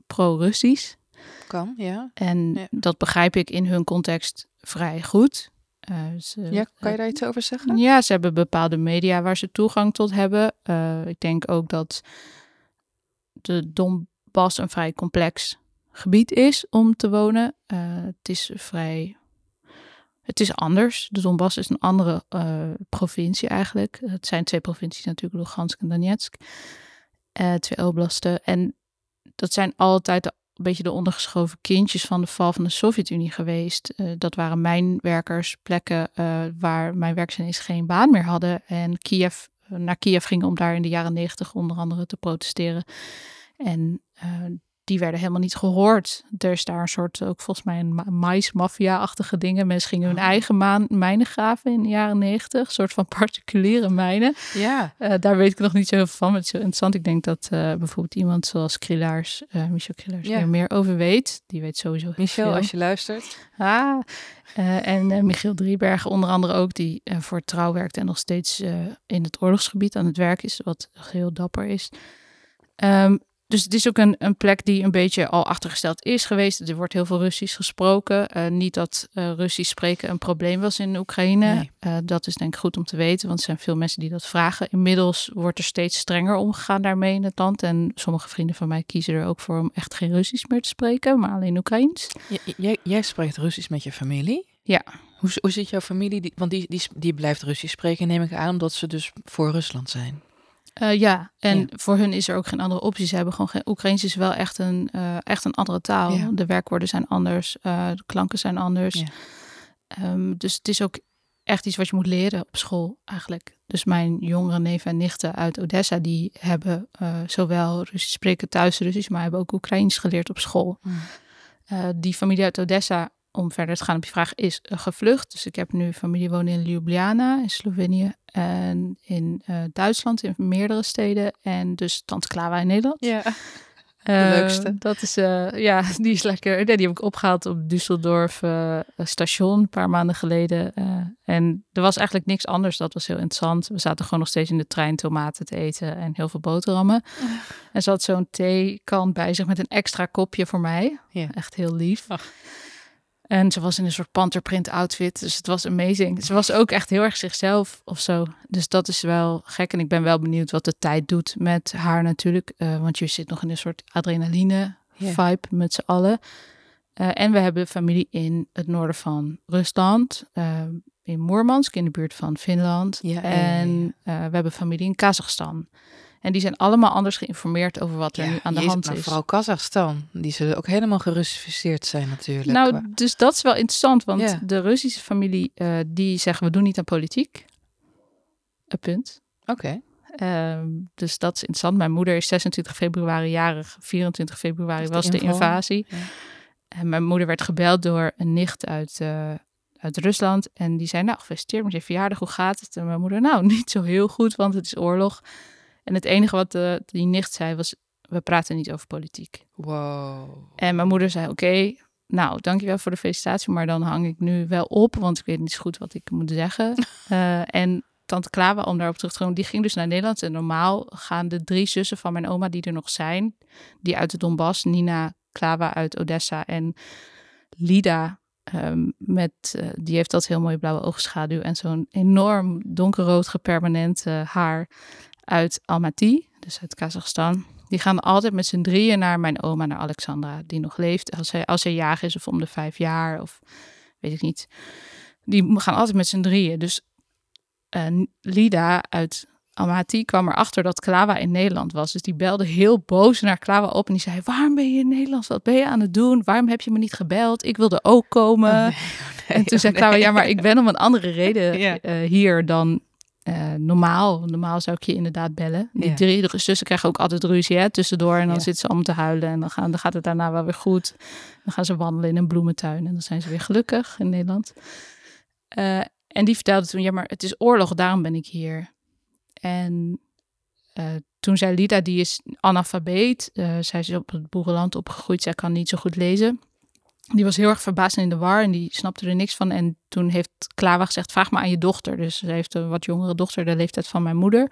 pro-Russisch. Kan, ja. En Ja. dat begrijp ik in hun context vrij goed. Eh, ze, Ja, kan je daar iets over zeggen? ja, ze hebben bepaalde media waar ze toegang tot hebben. Eh, ik denk ook dat de Donbass een vrij complex gebied is om te wonen. Eh, het is vrij. Het is anders. De Donbass is een andere eh, provincie eigenlijk. Het zijn twee provincies natuurlijk, Lugansk en Donetsk. Eh, twee oblasten. En dat zijn altijd een beetje de ondergeschoven kindjes van de val van de Sovjet-Unie geweest. Eh, dat waren mijnwerkers, plekken waar ineens geen baan meer hadden. En Kiev, naar Kiev gingen om daar in de jaren negentig onder andere te protesteren. En die werden helemaal niet gehoord. Er is daar een soort, ook volgens mij een ma- maismafia-achtige dingen. Mensen gingen hun Oh. eigen maan, mijnen graven in de jaren negentig. Een soort van particuliere mijnen. Ja. Eh, daar weet ik nog niet zo heel van. Maar het is heel interessant. Ik denk dat eh, bijvoorbeeld iemand zoals Krielaars, eh Michel Krielaars, Ja. er meer over weet. Die weet sowieso heel Michel, veel. als je luistert. Ah, en Michiel Driebergen onder andere ook, die voor trouw werkt en nog steeds in het oorlogsgebied aan het werk is, wat heel dapper is. Ehm, dus het is ook een, een plek die een beetje al achtergesteld is geweest. Er wordt heel veel Russisch gesproken. Eh, niet dat eh, Russisch spreken een probleem was in Oekraïne. Nee. Eh, dat is denk ik goed om te weten, want er zijn veel mensen die dat vragen. Inmiddels wordt er steeds strenger omgegaan daarmee in het land. En sommige vrienden van mij kiezen er ook voor om echt geen Russisch meer te spreken, maar alleen Oekraïens. Jij, jij spreekt Russisch met je familie? Ja. Hoe, hoe zit jouw familie? Die, want die, die, die blijft Russisch spreken, neem ik aan, omdat ze dus voor Rusland zijn. Eh, ja, en Ja. voor hun is er ook geen andere optie. Ze hebben gewoon geen. Oekraïens is wel echt een, eh, echt een andere taal. Ja. De werkwoorden zijn anders, eh, de klanken zijn anders. Ja. Ehm, dus het is ook echt iets wat je moet leren op school eigenlijk. Dus mijn jongere neven en nichten uit Odessa, die hebben zowel Russisch spreken thuis Russisch, maar hebben ook Oekraïens geleerd op school. Eh, die familie uit Odessa om verder te gaan op je vraag, is eh, gevlucht. Dus ik heb nu familie wonen in Ljubljana in Slovenië en in eh, Duitsland in meerdere steden en dus Tante in Nederland. Ja. Eh, leukste. Dat is, ja, die is lekker. Ja, die heb ik opgehaald op Düsseldorf station een paar maanden geleden. En er was eigenlijk niks anders. Dat was heel interessant. We zaten gewoon nog steeds in de trein tomaten te eten en heel veel boterhammen. En ze had zo'n theekan bij zich met een extra kopje voor mij. Ja. Echt heel lief. Ach. En ze was in een soort panterprint outfit. Dus het was amazing. Ze was ook echt heel erg zichzelf of zo. Dus dat is wel gek. En ik ben wel benieuwd wat de tijd doet met haar natuurlijk. Eh, want je zit nog in een soort adrenaline vibe met z'n allen. Eh, en we hebben familie in het noorden van Rusland. eh, in Moermansk, in de buurt van Finland. En we hebben familie in Kazachstan. En die zijn allemaal anders geïnformeerd over wat er Ja, nu aan de jezus, hand maar is. Vooral Kazachstan. Die zullen ook helemaal gerussificeerd zijn natuurlijk. Nou, Qua- dus dat is wel interessant, want Ja. de Russische familie eh, die zeggen we doen niet aan politiek. Een punt. Oké. Ehm, dus dat is interessant. Mijn moeder is 26 februari jarig. 24 februari Was de invasie. Ja. En mijn moeder werd gebeld door een nicht uit, eh, uit Rusland. En die zei, nou, gefeliciteerd met je verjaardag. Hoe gaat het? En mijn moeder, nou, niet zo heel goed, want het is oorlog. En het enige wat de, die nicht zei was, we praten niet over politiek. Wow. En mijn moeder zei, oké, nou, dankjewel voor de felicitatie, maar dan hang ik nu wel op, want ik weet niet zo goed wat ik moet zeggen. Eh, en tante Klawa, om daarop terug te komen, die ging dus naar Nederland. En normaal gaan de drie zussen van mijn oma die er nog zijn, die uit de Donbass, Nina Klawa uit Odessa en Lida, ehm, met, eh, die heeft dat heel mooie blauwe oogschaduw en zo'n enorm donkerrood gepermanent eh, haar uit Almaty, dus uit Kazachstan. Die gaan altijd met z'n drieën naar mijn oma, naar Alexandra, die nog leeft. Als zij, als zij jagen is of om de vijf jaar of weet ik niet. Die gaan altijd met z'n drieën. Dus eh, Lida uit Almaty kwam erachter dat Klawa in Nederland was. Dus die belde heel boos naar Klawa op en die zei... waarom ben je in Nederland? Wat ben je aan het doen? Waarom heb je me niet gebeld? Ik wilde ook komen. Oh, nee, En toen oh, zei Klawa, nee. ja, maar ik ben om een andere reden Ja. eh, hier dan eh, normaal. Normaal zou ik je inderdaad bellen. Die Ja. drie de zussen krijgen ook altijd ruzie hè, tussendoor. En dan Ja. zitten ze allemaal te huilen. En dan, gaan, dan gaat het daarna wel weer goed. Dan gaan ze wandelen in een bloementuin. En dan zijn ze weer gelukkig in Nederland. Eh, en die vertelde toen, ja, maar het is oorlog, daarom ben ik hier. En eh, toen zei Lida, die is analfabeet. zij is op het boerenland opgegroeid. Zij kan niet zo goed lezen. Die was heel erg verbaasd en in de war en die snapte er niks van. En toen heeft Klawa gezegd, vraag maar aan je dochter. Dus ze heeft een wat jongere dochter, de leeftijd van mijn moeder.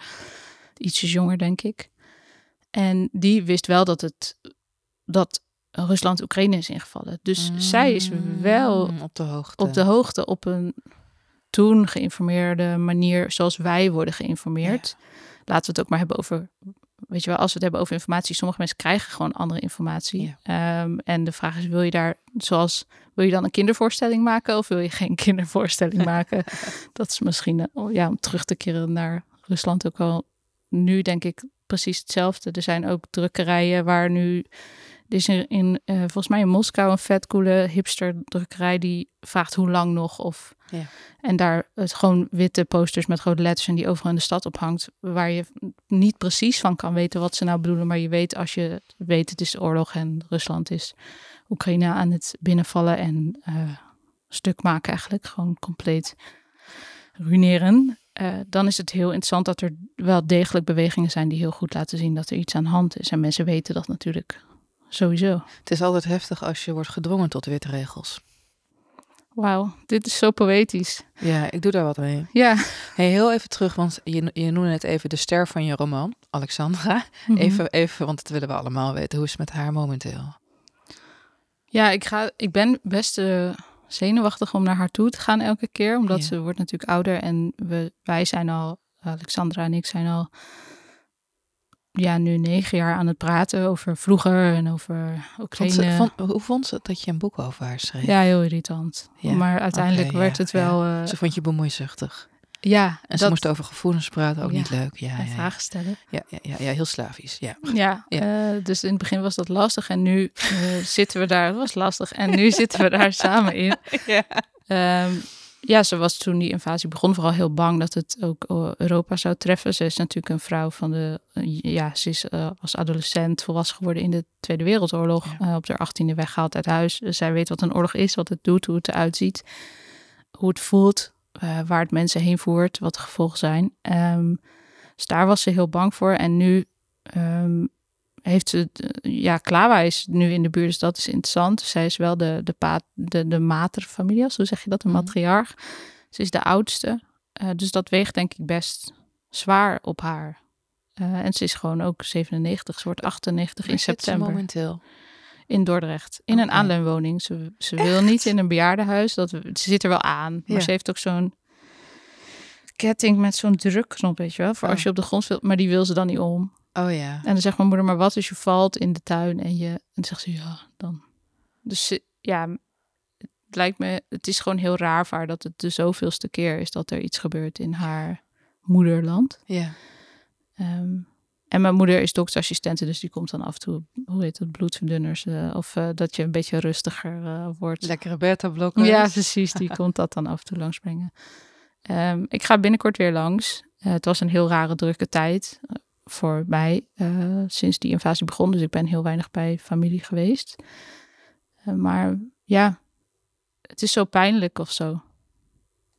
Ietsjes jonger, denk ik. En die wist wel dat het dat Rusland Oekraïne is ingevallen. Dus zij is wel Mm, op de hoogte. op de hoogte op een toen geïnformeerde manier zoals wij worden geïnformeerd. Laten we het ook maar hebben over, weet je wel, als we het hebben over informatie, sommige mensen krijgen gewoon andere informatie. Ehm, en de vraag is, wil je daar, zoals, wil je dan een kindervoorstelling maken of wil je geen kindervoorstelling maken? Dat is misschien, eh, ja, om terug te keren naar Rusland ook al. Nu denk ik precies hetzelfde. Er zijn ook drukkerijen waar nu er is in, in eh, volgens mij in Moskou een vet coole hipster drukkerij die vraagt hoe lang nog. Of, Ja. En daar het gewoon witte posters met grote letters en die overal in de stad ophangt. Waar je niet precies van kan weten wat ze nou bedoelen. Maar je weet als je weet het is oorlog en Rusland is Oekraïne aan het binnenvallen en eh, stuk maken eigenlijk. Gewoon compleet ruïneren. Eh, dan is het heel interessant dat er wel degelijk bewegingen zijn die heel goed laten zien dat er iets aan de hand is. En mensen weten dat natuurlijk sowieso. Het is altijd heftig als je wordt gedwongen tot witregels. Wauw, dit is zo poëtisch. Ja, ik doe daar wat mee. Ja. Hey, heel even terug, want je, je noemde net even de ster van je roman, Alexandra. Mhm. Even, even, want dat willen we allemaal weten. Hoe is het met haar momenteel? Ja, ik, ga, ik ben best eh, zenuwachtig om naar haar toe te gaan elke keer. Omdat Ja. ze wordt natuurlijk ouder. En we, wij zijn al, Alexandra en ik zijn al ja, nu negen jaar aan het praten over vroeger en over Vond Oekraïne. ze, vond, hoe vond ze dat je een boek over haar schreef? Ja, heel irritant. Ja, Maar uiteindelijk werd ja, het wel... ja. eh, Ze vond je bemoeizuchtig. ja, En ze dat, moest over gevoelens praten, ook niet leuk. Ja, en vragen stellen. Ja, ja, ja, ja, heel slavisch. Ja. Ja, Ja. eh, dus in het begin was dat lastig en nu eh, zitten we daar, het was lastig en nu zitten we daar samen in. ja. Ehm, ja, ze was toen die invasie begon vooral heel bang dat het ook eh, Europa zou treffen. Ze is natuurlijk een vrouw van de, eh, ja, ze is uh, als adolescent volwassen geworden in de Tweede Wereldoorlog. Ja. op haar achttiende weggehaald uit huis. Dus zij weet wat een oorlog is, wat het doet, hoe het eruit ziet, hoe het voelt, waar het mensen heen voert, wat de gevolgen zijn. Um, dus daar was ze heel bang voor. En nu um, heeft ze, ja, Klawa is nu in de buurt, dus dat is interessant. Zij is wel de, de, de, de materfamilie, zo zeg je dat, de mm. matriarch. Ze is de oudste, uh, dus dat weegt denk ik best zwaar op haar. Uh, en ze is gewoon ook 97, ze wordt 98 in september. momenteel? In Dordrecht, in okay. een aanleunwoning. Ze, ze wil niet in een bejaardenhuis, dat, ze zit er wel aan. Maar ja. ze heeft ook zo'n ketting met zo'n drukknop, weet je wel. Voor oh. als je op de grond wilt, maar die wil ze dan niet om. Oh ja. En dan zegt mijn moeder, maar wat als je valt in de tuin en je... En dan zegt ze, ja, dan... Dus ja, het lijkt me... Het is gewoon heel raar voor haar dat het de zoveelste keer is dat er iets gebeurt in haar moederland. Ja. Um, en mijn moeder is doktersassistente, dus die komt dan af en toe, hoe heet het, bloedverdunners. Uh, of uh, dat je een beetje rustiger uh, wordt. Lekkere beta-blokken. Ja, precies. Die komt dat dan af en toe langsbrengen. Um, ik ga binnenkort weer langs. het was een heel rare, drukke tijd voor mij uh, sinds die invasie begon. Dus ik ben heel weinig bij familie geweest. Uh, maar ja, het is zo pijnlijk of zo.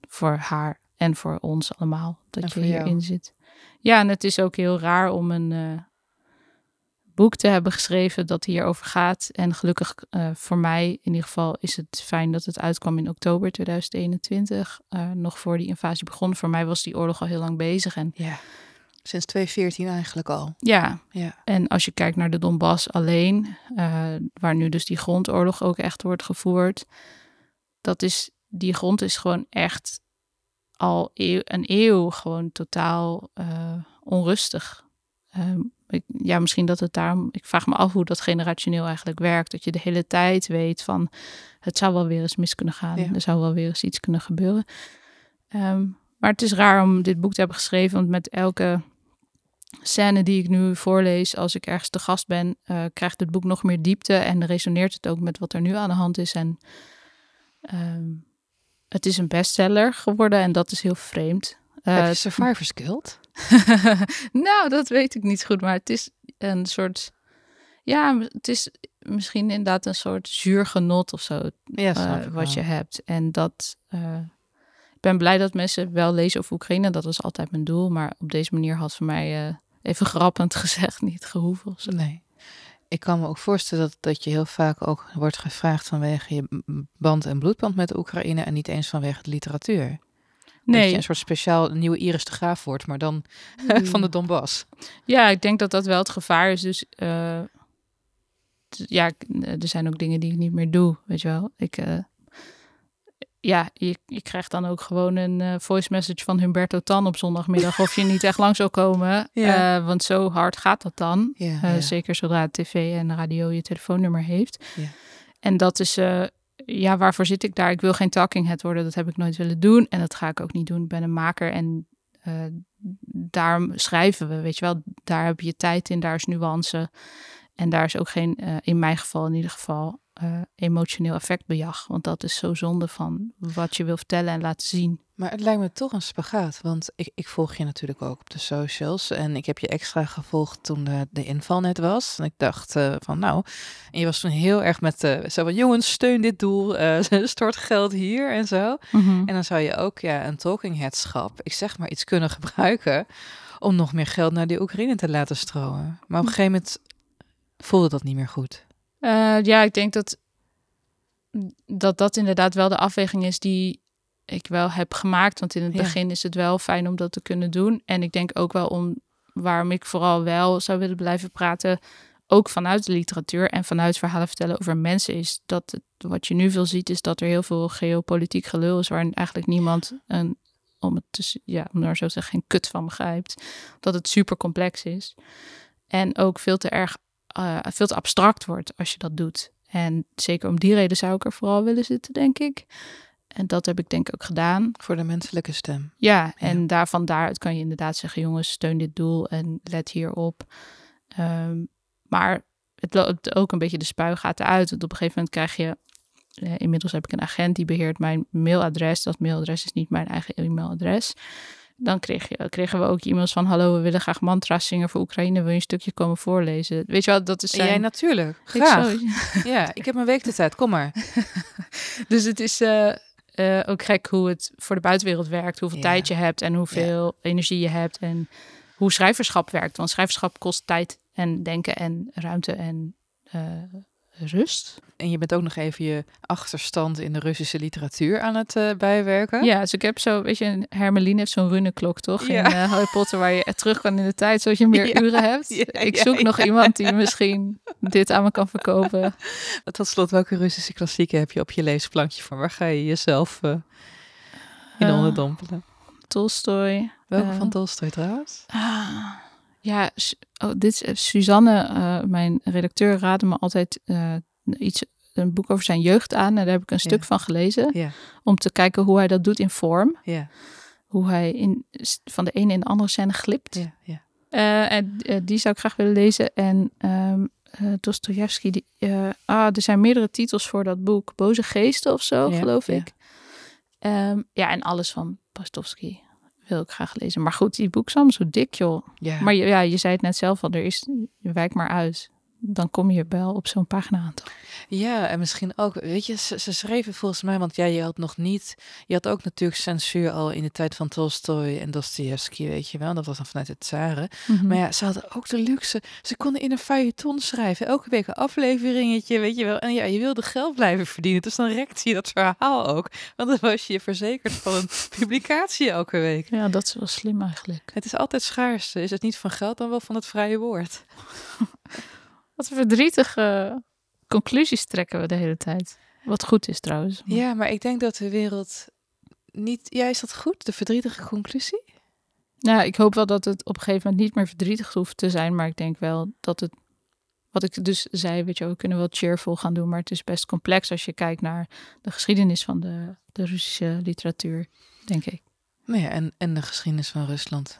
Voor haar en voor ons allemaal. Dat je hierin zit. Ja, en het is ook heel raar om een uh, boek te hebben geschreven dat hierover gaat. En gelukkig voor mij in ieder geval is het fijn dat het uitkwam in oktober 2021. nog voor die invasie begon. Voor mij was die oorlog al heel lang bezig. En ja Sinds 2014 eigenlijk al. Ja. ja. En als je kijkt naar de Donbass alleen, uh, waar nu dus die grondoorlog ook echt wordt gevoerd, dat is, die grond is gewoon echt al eeuw, een eeuw gewoon totaal uh, onrustig. Um, ik, ja, misschien dat het daarom, ik vraag me af hoe dat generationeel eigenlijk werkt. Dat je de hele tijd weet van, het zou wel weer eens mis kunnen gaan. Ja. Er zou wel weer eens iets kunnen gebeuren. Um, maar het is raar om dit boek te hebben geschreven, want met elke scène die ik nu voorlees als ik ergens te gast ben, uh, krijgt het boek nog meer diepte en resoneert het ook met wat er nu aan de hand is. En um, het is een bestseller geworden en dat is heel vreemd. Uh, Heb je Survivor's Guild? nou, dat weet ik niet goed, maar het is een soort... Ja, het is misschien inderdaad een soort zuurgenot of zo, ja, uh, wat je hebt. En dat ben blij dat mensen wel lezen over Oekraïne. Dat was altijd mijn doel. Maar op deze manier had voor mij uh, even grappend gezegd niet gehoeven. Nee. Ik kan me ook voorstellen dat, dat je heel vaak ook wordt gevraagd vanwege je band en bloedband met Oekraïne en niet eens vanwege de literatuur. Nee. Dat je een soort speciaal nieuwe Iris de Graaf wordt, maar dan mm. van de Donbass. Ja, ik denk dat dat wel het gevaar is. Dus uh, ja, er zijn ook dingen die ik niet meer doe, weet je wel. Ik, uh, ja, je, je krijgt dan ook gewoon een uh, voice message van Humberto Tan op zondagmiddag of je niet echt lang zou komen. Ja. Uh, want zo hard gaat dat dan. Ja, uh, ja. Zeker zodra tv en radio je telefoonnummer heeft. En dat is, ja, waarvoor zit ik daar? Ik wil geen talking head worden. Dat heb ik nooit willen doen. En dat ga ik ook niet doen. Ik ben een maker en daarom schrijven we. Weet je wel, daar heb je tijd in, daar is nuance. En daar is ook geen, in mijn geval in ieder geval, uh, emotioneel effectbejag. Want dat is zo zonde van wat je wil vertellen en laten zien. Maar het lijkt me toch een spagaat. Want ik, ik volg je natuurlijk ook op de socials. En ik heb je extra gevolgd toen de, de inval net was. En ik dacht uh, van nou. En je was toen heel erg met uh, zo van jongens, steun dit doel. stort geld hier en zo. Mm -hmm. En dan zou je ook ja, een talking headschap, ik zeg maar iets kunnen gebruiken. Om nog meer geld naar de Oekraïne te laten stromen. Maar op een gegeven moment voelde dat niet meer goed. Uh, ja, ik denk dat, dat dat inderdaad wel de afweging is die ik wel heb gemaakt. Want in het ja. begin is het wel fijn om dat te kunnen doen. En ik denk ook wel om waarom ik vooral wel zou willen blijven praten. Ook vanuit de literatuur en vanuit verhalen vertellen over mensen is dat het, wat je nu veel ziet, is dat er heel veel geopolitiek gelul is waar eigenlijk niemand een, om het te, ja, om maar zo te zeggen, geen kut van begrijpt. Dat het super complex is. En ook veel te erg uh, veel te abstract wordt als je dat doet. En zeker om die reden zou ik er vooral willen zitten, denk ik. En dat heb ik denk ik ook gedaan. Voor de menselijke stem. Ja, en ja. daarvan daaruit kan je inderdaad zeggen, jongens, steun dit doel en let hierop. Um, maar het loopt ook een beetje de spuigaten uit. Want op een gegeven moment krijg je eh, inmiddels heb ik een agent die beheert mijn mailadres. Dat mailadres is niet mijn eigen e-mailadres. Dan kreeg je, kregen we ook e-mails van: Hallo, we willen graag mantra's zingen voor Oekraïne. Wil je een stukje komen voorlezen? Weet je wel, dat is. Zijn... Jij natuurlijk. Ik Graag. Ja, ik heb een week de tijd. Kom maar. Dus het is eh, eh, ook gek hoe het voor de buitenwereld werkt. Hoeveel Ja. tijd je hebt en hoeveel energie je hebt. En hoe schrijverschap werkt. Want schrijverschap kost tijd en denken en ruimte en eh, rust. En je bent ook nog even je achterstand in de Russische literatuur aan het eh, bijwerken. Ja, dus ik heb zo, weet je, Hermeline heeft zo'n runneklok toch? Ja. In eh, Harry Potter waar je terug kan in de tijd, zodat je meer Ja, uren hebt. ja, ik zoek nog iemand die misschien dit aan me kan verkopen. Tot slot, welke Russische klassieken heb je op je leesplankje van? Waar ga je jezelf eh, in onderdompelen? Tolstoy. Welke van Tolstoy trouwens? Ah, ja, oh, dit is, eh, Suzanne, eh, mijn redacteur, raadde me altijd eh, iets, een boek over zijn jeugd aan. En daar heb ik een stuk Ja. van gelezen. Ja, Om te kijken hoe hij dat doet in vorm. ja, Hoe hij in, van de ene in de andere scène glipt. en die zou ik graag willen lezen. En ehm eh Dostoevsky, die, ah, er zijn meerdere titels voor dat boek. Boze geesten of zo, geloof ja. ik. Ehm, ja, en alles van Pastovsky wil ik graag lezen. Maar goed, die boek is allemaal zo dik, joh. ja. Maar ja, je zei het net zelf al, er is, wijk maar uit. Dan kom je wel op zo'n pagina aan. toch? Ja, en misschien ook, weet je, ze, ze schreven volgens mij, want ja, je had nog niet, je had ook natuurlijk censuur al in de tijd van Tolstoy en Dostoevsky, weet je wel, dat was dan vanuit het tsaren. Maar ja, ze hadden ook de luxe, ze konden in een feuilleton schrijven, elke week een afleveringetje, weet je wel. En ja, je wilde geld blijven verdienen, dus dan rekte je dat verhaal ook, want dan was je verzekerd van een publicatie elke week. ja, dat is wel slim eigenlijk. Het is altijd schaars, is het niet van geld, dan wel van het vrije woord. Wat verdrietige conclusies trekken we de hele tijd. Wat goed is trouwens. Ja, maar ik denk dat de wereld niet, ja, is dat goed, de verdrietige conclusie? Ja, ik hoop wel dat het op een gegeven moment niet meer verdrietig hoeft te zijn. Maar ik denk wel dat het. Wat ik dus zei, weet je, we kunnen wel cheerful gaan doen. Maar het is best complex als je kijkt naar de geschiedenis van de, de Russische literatuur, denk ik. Nou ja, en, en de geschiedenis van Rusland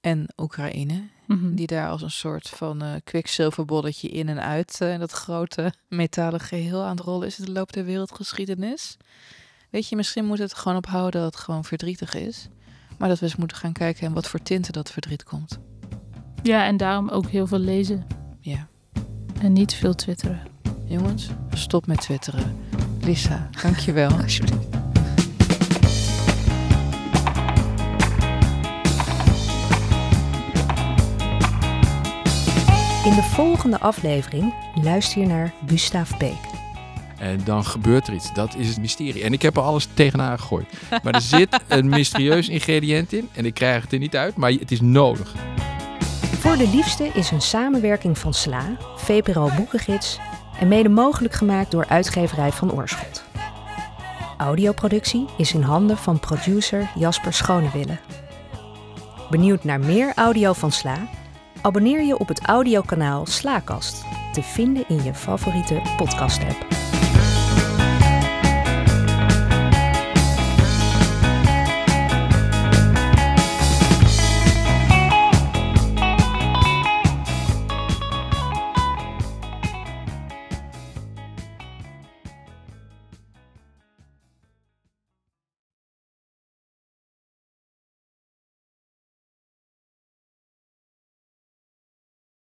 en Oekraïne, Mhm. die daar als een soort van kwikzilverbolletje in en uit eh, dat grote metalen geheel aan het rollen is in de loop der wereldgeschiedenis. Weet je, misschien moet het gewoon ophouden dat het gewoon verdrietig is. Maar dat we eens moeten gaan kijken en wat voor tinten dat verdriet komt. Ja, en daarom ook heel veel lezen Ja, en niet veel twitteren. jongens, stop met twitteren. Lisa, dankjewel. Alsjeblieft. In de volgende aflevering luister je naar Gustav Beek. En dan gebeurt er iets. Dat is het mysterie. En ik heb er alles tegenaan gegooid. Maar er zit een mysterieus ingrediënt in. En ik krijg het er niet uit, maar het is nodig. Voor de Liefste is een samenwerking van SLA, VPRO Boekengids en mede mogelijk gemaakt door uitgeverij Van Oorschot. Audioproductie is in handen van producer Jasper Schonewille. Benieuwd naar meer audio van SLA? Abonneer je op het audiokanaal Slaakast, te vinden in je favoriete podcast-app.